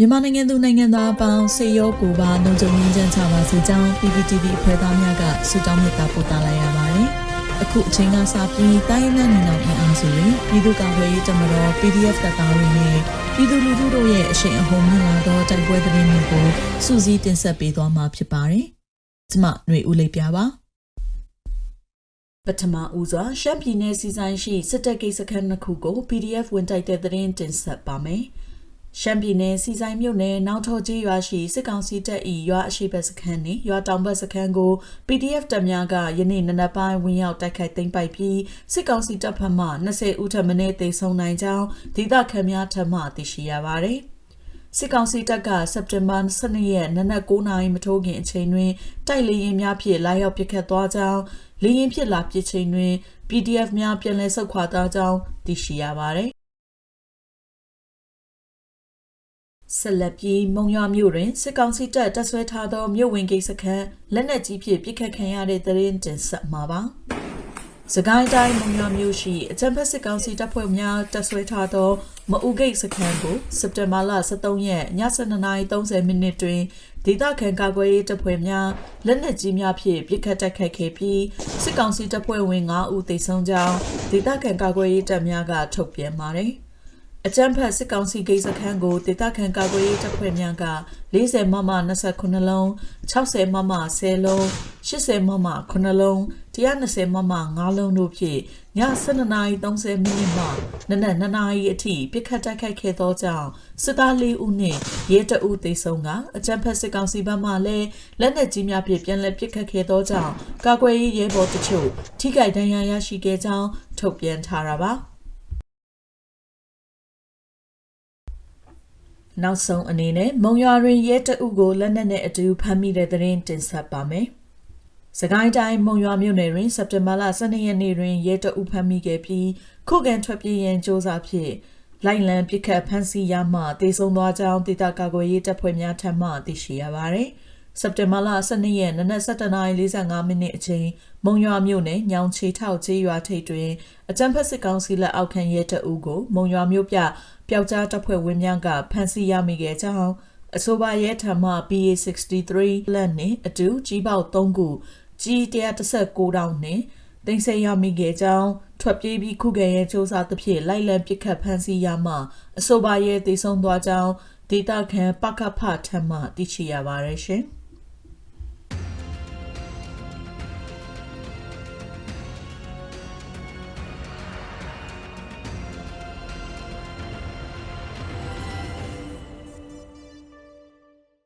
မြန်မာနိုင်ငံသူနိုင်ငံသားအပေါင်းစေရောကိုပါလုံခြုံရေးချမ်းချပါစေကြောင်း PPTV အဖွဲ့သားများကဆုတောင်းမေတ္တာပို့သလိုက်ရပါတယ်။အခုအချိန်ကစပြီးတိုင်းရင်းသားညီနောင်အင်အားစုတွေပြည်သူ့ကာကွယ်ရေးတပ်မတော် PDF တပ်သားတွေနဲ့ပြည်သူလူထုတို့ရဲ့အရှိန်အဟုန်မြင့်လာသောတိုက်ပွဲသတင်းတွေကိုစူးစီးတင်ဆက်ပေးသွားမှာဖြစ်ပါတယ်။ကျွန်မຫນွေဦးလေးပြပါပထမဦးစွာရှမ်းပြည်နယ်စီဆိုင်ရှိစစ်တပ်ကိစ္စခန်းနှစ်ခုကို PDF ဝင်တိုက်တဲ့သတင်းတင်ဆက်ပါမယ်။ ရှမ်းပြည်နယ်စီဆိုင်မြို့နယ်နောက်ထော်ကြီးရွာရှိစစ်ကောင်စီတပ်၏ရွာအရှိတ်စခန်းနှင့်ရွာတောင်ဘက်စခန်းကို PDF တပ်များကယနေ့နနက်ပိုင်းဝင်ရောက်တိုက်ခိုက်သိမ်းပိုက်ပြီးစစ်ကောင်စီတပ်ဖက်မှ20ဦးထပ်မံတေဆုံနိုင်ကြောင်းဒေသခံများထပ်မံသိရှိရပါသည်စစ်ကောင်စီတပ်ကစက်တင်ဘာ12ရက်နနက်9:00နာရီမထိုးခင်အချိန်တွင်တိုက်လေရင်များဖြင့်လာရောက်ပစ်ခတ်သွားကြောင်းလေရင်ဖြစ်လာပစ်ချိန်တွင် PDF များပြန်လည်ဆုတ်ခွာသွားကြောင်းသိရှိရပါသည် ဆက်လက်ပြီးမုံရွာမြို့တွင်စစ်ကောင်စီတပ်တပ်ဆွဲထားသောမြို့ဝင်ဂိတ်စခန်းလက်နက်ကြီးဖြင့်ပစ်ခတ်ခံရတဲ့တရင်တင်ဆက်မှာပါ။စကိုင်းတိုင်းမုံရွာမြို့ရှိအကြံဖက်စစ်ကောင်စီတပ်ဖွဲ့များတပ်ဆွဲထားသောမအူဂိတ်စခန်းကိုစက်တင်ဘာလ23ရက်ည7:30မိနစ်တွင်ဒေသခံကာကွယ်ရေးတပ်ဖွဲ့များလက်နက်ကြီးများဖြင့်ပစ်ခတ်တိုက်ခိုက်ခဲ့ပြီးစစ်ကောင်စီတပ်ဖွဲ့ဝင်9ဦးသေဆုံးကြောင်းဒေသခံကာကွယ်ရေးတပ်များကထုတ်ပြန်ပါတယ်။ အကြမ်းဖက်စစ်ကောင်စီဂိတ်စခန်းကိုဒေသခံကာကွယ်ရေးတပ်ဖွဲ့များက40မမ29လုံး60မမ10လုံး80မမ9လုံး120မမ9လုံးတို့ဖြင့်ည12:30မိနစ်မှနနက်2နာရီအထိပြစ်ခတ်တိုက်ခိုက်ခဲ့သောကြောင့်စစ်သား၄ဦးနှင့်ရဲတအုပ်သေဆုံးကအကြမ်းဖက်စစ်ကောင်စီဘက်မှလည်းလက်နက်ကြီးများဖြင့်ပြန်လည်ပစ်ခတ်ခဲ့သောကြောင့်ကာကွယ်ရေးရဲဘော်တချို့ထိခိုက်ဒဏ်ရာရရှိခဲ့ကြောင်းထုတ်ပြန်ထားတာပါ။ နောက်ဆုံးအနေနဲ့မုံရွာတွင်ရဲတအုပ်ကိုလက်နက်နဲ့အတူဖမ်းမိတဲ့တဲ့ရင်တင်ဆက်ပါမယ်။စကိုင်းတိုင်းမုံရွာမြို့နယ်တွင်စက်တင်ဘာလ12ရက်နေ့တွင်ရဲတအုပ်ဖမ်းမိခဲ့ပြီးခုခံထွက်ပြေးရန်စ조사ဖြင့်လိုက်လံပစ်ခတ်ဖမ်းဆီးရမှတေဆုံးသွားကြောင်းဒေသကာကွယ်ရေးတပ်ဖွဲ့များထံမှသိရှိရပါသည်။ စက်တင်ဘာလ12ရက်နနက်7:45မိနစ်အချိန်မုံရွာမြို့နယ်ညောင်ချေထောက်ကျေးရွာထိပ်တွင်အကြံဖက်စစ်ကောင်စီလက်အောက်ခံရဲတအုပ်ကိုမုံရွာမြို့ပြပျောက်ကြားတပ်ဖွဲ့ဝင်များကဖမ်းဆီးရမိခဲ့ကြောင်းအဆိုပါရဲထံမှ PA63 လက်နှင့်အတူကြီးပေါက်3ခုကြီး116တောင်နှင့်တင်ဆက်ရမိခဲ့ကြောင်းထွက်ပြေးပြီးခုခံရဲစ조사သဖြင့်လိုက်လံပစ်ခတ်ဖမ်းဆီးရမှအဆိုပါရဲတည်ဆုံသွားကြောင်းဒေတာခန်ပကဖထမှသိရှိရပါတယ်ရှင်။